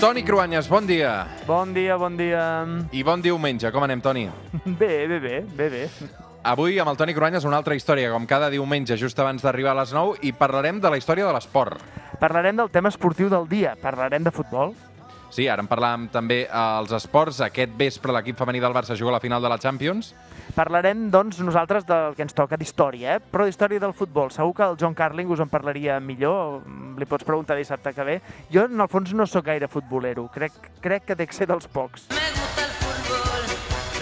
Toni Cruanyes, bon dia. Bon dia, bon dia. I bon diumenge. Com anem, Toni? Bé, bé, bé, bé, bé. Avui, amb el Toni Cruanyes, una altra història, com cada diumenge, just abans d'arribar a les 9, i parlarem de la història de l'esport. Parlarem del tema esportiu del dia. Parlarem de futbol. Sí, ara en parlàvem també als esports. Aquest vespre l'equip femení del Barça juga a la final de la Champions. Parlarem, doncs, nosaltres del que ens toca d'història, eh? però d'història del futbol. Segur que el John Carling us en parlaria millor, li pots preguntar dissabte que ve. Jo, en el fons, no sóc gaire futbolero. Crec, crec que dec ser dels pocs. Me gusta el fútbol,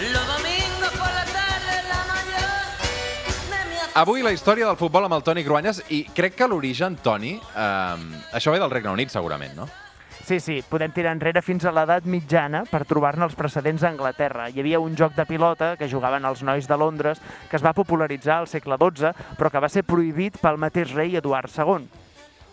los domingos por la tarde la mayor Avui la història del futbol amb el Toni Cruanyes, i crec que l'origen, Toni, eh, això ve del Regne Unit, segurament, no? Sí, sí, podem tirar enrere fins a l'edat mitjana per trobar-ne els precedents a Anglaterra. Hi havia un joc de pilota que jugaven els nois de Londres que es va popularitzar al segle XII, però que va ser prohibit pel mateix rei Eduard II.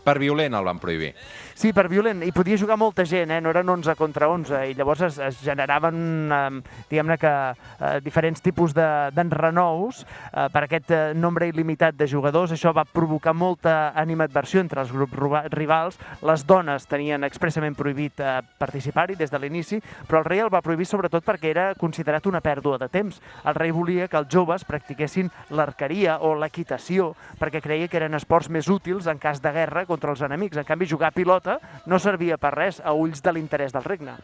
Per violent el van prohibir. Sí, per violent. I podia jugar molta gent, eh? no eren 11 contra 11, i llavors es, es generaven, eh, diguem-ne que, eh, diferents tipus de- d'enrenous eh, per aquest eh, nombre il·limitat de jugadors. Això va provocar molta animadversió entre els grups rivals. Les dones tenien expressament prohibit eh, participar-hi des de l'inici, però el rei el va prohibir sobretot perquè era considerat una pèrdua de temps. El rei volia que els joves practiquessin l'arqueria o l'equitació, perquè creia que eren esports més útils en cas de guerra contra els enemics. En canvi, jugar a pilota no servia per res a ulls de l'interès del regne.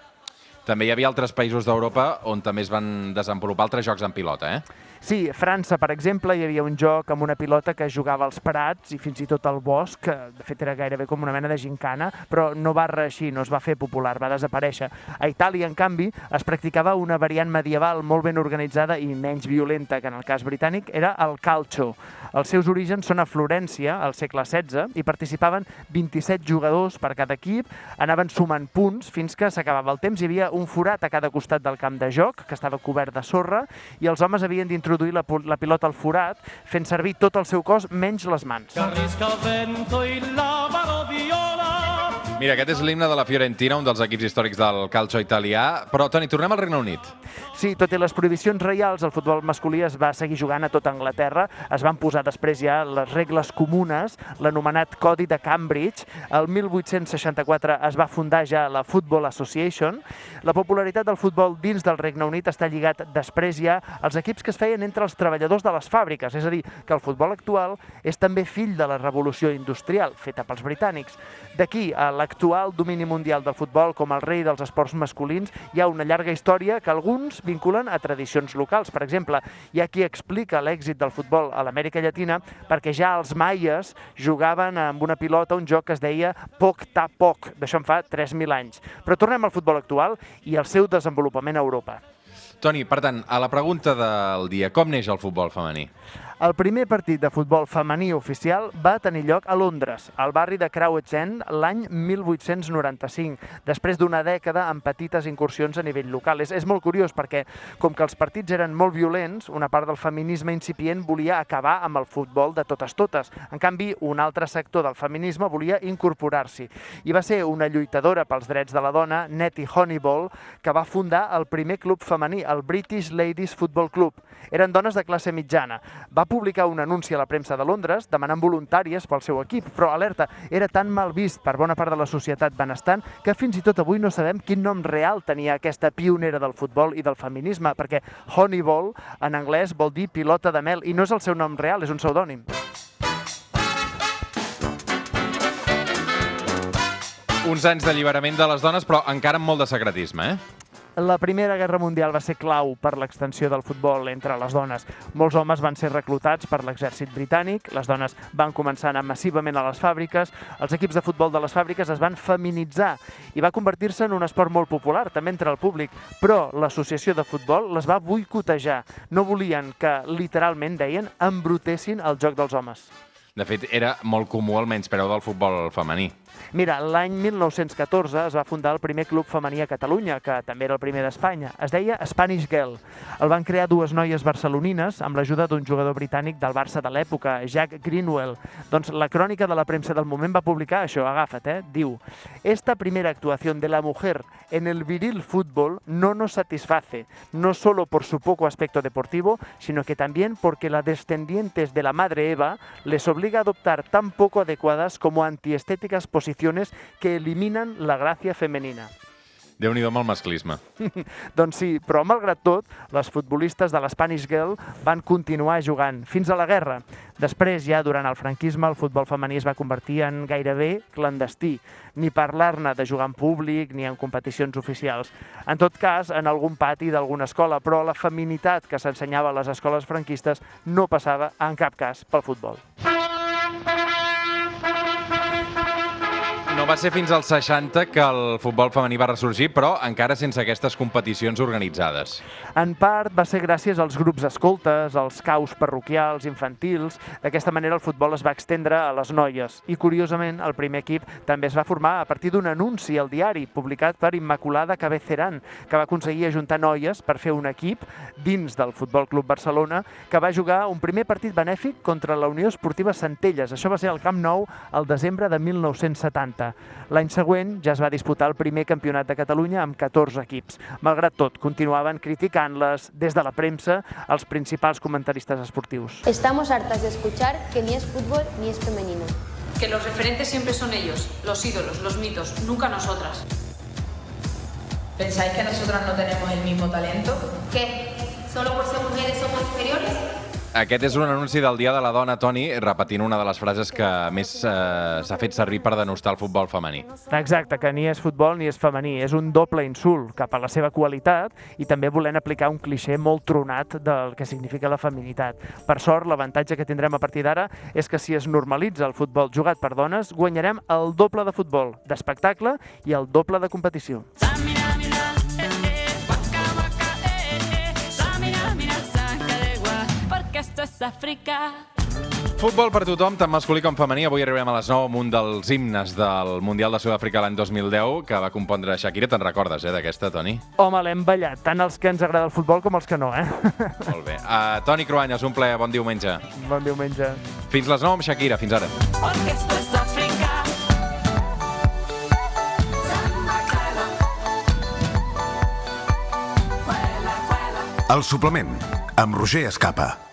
També hi havia altres països d'Europa on també es van desenvolupar altres jocs en pilota, eh? Sí, a França, per exemple, hi havia un joc amb una pilota que jugava als prats i fins i tot al bosc, de fet era gairebé com una mena de gincana, però no va reeixir, no es va fer popular, va desaparèixer. A Itàlia, en canvi, es practicava una variant medieval molt ben organitzada i menys violenta que en el cas britànic, era el calcio. Els seus orígens són a Florència, al segle XVI, i participaven 27 jugadors per cada equip, anaven sumant punts fins que s'acabava el temps. Hi havia un forat a cada costat del camp de joc, que estava cobert de sorra, i els homes havien d'introduir la, pu- la pilota al forat, fent servir tot el seu cos menys les mans. Arrisca Mira, aquest és l'himne de la Fiorentina, un dels equips històrics del calcio italià. Però, Toni, tornem al Regne Unit. Sí, tot i les prohibicions reials, el futbol masculí es va seguir jugant a tota Anglaterra. Es van posar després ja les regles comunes, l'anomenat Codi de Cambridge. El 1864 es va fundar ja la Football Association. La popularitat del futbol dins del Regne Unit està lligat després ja als equips que es feien entre els treballadors de les fàbriques. És a dir, que el futbol actual és també fill de la revolució industrial feta pels britànics. D'aquí a l'actual domini mundial del futbol com el rei dels esports masculins hi ha una llarga història que alguns vinculen a tradicions locals. Per exemple, hi ha qui explica l'èxit del futbol a l'Amèrica Llatina perquè ja els maies jugaven amb una pilota un joc que es deia poc ta poc. D'això en fa 3.000 anys. Però tornem al futbol actual i al seu desenvolupament a Europa. Toni, per tant, a la pregunta del dia, com neix el futbol femení? El primer partit de futbol femení oficial va tenir lloc a Londres, al barri de Crouch End, l'any 1895, després d'una dècada amb petites incursions a nivell local. És, és molt curiós perquè, com que els partits eren molt violents, una part del feminisme incipient volia acabar amb el futbol de totes totes. En canvi, un altre sector del feminisme volia incorporar-s'hi. I va ser una lluitadora pels drets de la dona, Nettie Honeyball, que va fundar el primer club femení, el British Ladies Football Club. Eren dones de classe mitjana. Va publicar un anunci a la premsa de Londres demanant voluntàries pel seu equip, però alerta, era tan mal vist per bona part de la societat benestant que fins i tot avui no sabem quin nom real tenia aquesta pionera del futbol i del feminisme, perquè Honeyball en anglès vol dir pilota de mel i no és el seu nom real, és un pseudònim. Uns anys d'alliberament de les dones, però encara amb molt de secretisme, eh? La Primera Guerra Mundial va ser clau per l'extensió del futbol entre les dones. Molts homes van ser reclutats per l'exèrcit britànic, les dones van començar a anar massivament a les fàbriques, els equips de futbol de les fàbriques es van feminitzar i va convertir-se en un esport molt popular, també entre el públic, però l'associació de futbol les va boicotejar. No volien que, literalment, deien, embrutessin el joc dels homes. De fet, era molt comú el menyspreu del futbol femení. Mira, l'any 1914 es va fundar el primer club femení a Catalunya, que també era el primer d'Espanya. Es deia Spanish Girl. El van crear dues noies barcelonines amb l'ajuda d'un jugador britànic del Barça de l'època, Jack Greenwell. Doncs la crònica de la premsa del moment va publicar això, agafa't, eh? Diu, Esta primera actuación de la mujer en el viril fútbol no nos satisface, no solo por su poco aspecto deportivo, sino que también porque la descendientes de la madre Eva les obliga a adoptar tan poco adecuadas como antiestéticas posiciones que eliminan la gracia femenina. Déu-n'hi-do amb el masclisme. Doncs sí, però malgrat tot, les futbolistes de l'Spanish Girl van continuar jugant fins a la guerra. Després, ja durant el franquisme, el futbol femení es va convertir en gairebé clandestí. Ni parlar-ne de jugar en públic ni en competicions oficials. En tot cas, en algun pati d'alguna escola, però la feminitat que s'ensenyava a les escoles franquistes no passava en cap cas pel futbol. No va ser fins als 60 que el futbol femení va ressorgir, però encara sense aquestes competicions organitzades. En part va ser gràcies als grups escoltes, als caus parroquials, infantils. D'aquesta manera el futbol es va extendre a les noies. I curiosament, el primer equip també es va formar a partir d'un anunci al diari publicat per Immaculada Cabeceran, que va aconseguir ajuntar noies per fer un equip dins del Futbol Club Barcelona que va jugar un primer partit benèfic contra la Unió Esportiva Centelles. Això va ser al Camp Nou el desembre de 1970. L'any següent ja es va disputar el primer campionat de Catalunya amb 14 equips. Malgrat tot, continuaven criticant-les des de la premsa els principals comentaristes esportius. Estamos hartas de escuchar que ni es fútbol ni es femenino. Que los referentes siempre son ellos, los ídolos, los mitos, nunca nosotras. ¿Pensáis que nosotras no tenemos el mismo talento? ¿Qué? ¿Solo por ser mujeres somos inferiores? Aquest és un anunci del Dia de la Dona, Toni, repetint una de les frases que més eh, s'ha fet servir per denostar el futbol femení. Exacte, que ni és futbol ni és femení. És un doble insult cap a la seva qualitat i també volent aplicar un cliché molt tronat del que significa la feminitat. Per sort, l'avantatge que tindrem a partir d'ara és que si es normalitza el futbol jugat per dones, guanyarem el doble de futbol, d'espectacle i el doble de competició. Samina, mina, África. Futbol per tothom, tant masculí com femení. Avui arribem a les 9 amb un dels himnes del Mundial de Sud-àfrica l'any 2010, que va compondre Shakira. Te'n recordes, eh, d'aquesta, Toni? Home, l'hem ballat, tant els que ens agrada el futbol com els que no, eh? Molt bé. Uh, Toni Cruanyes, un plaer, bon diumenge. Bon diumenge. Fins les 9 amb Shakira, fins ara. Porque esto es África. El suplement, amb Roger Escapa.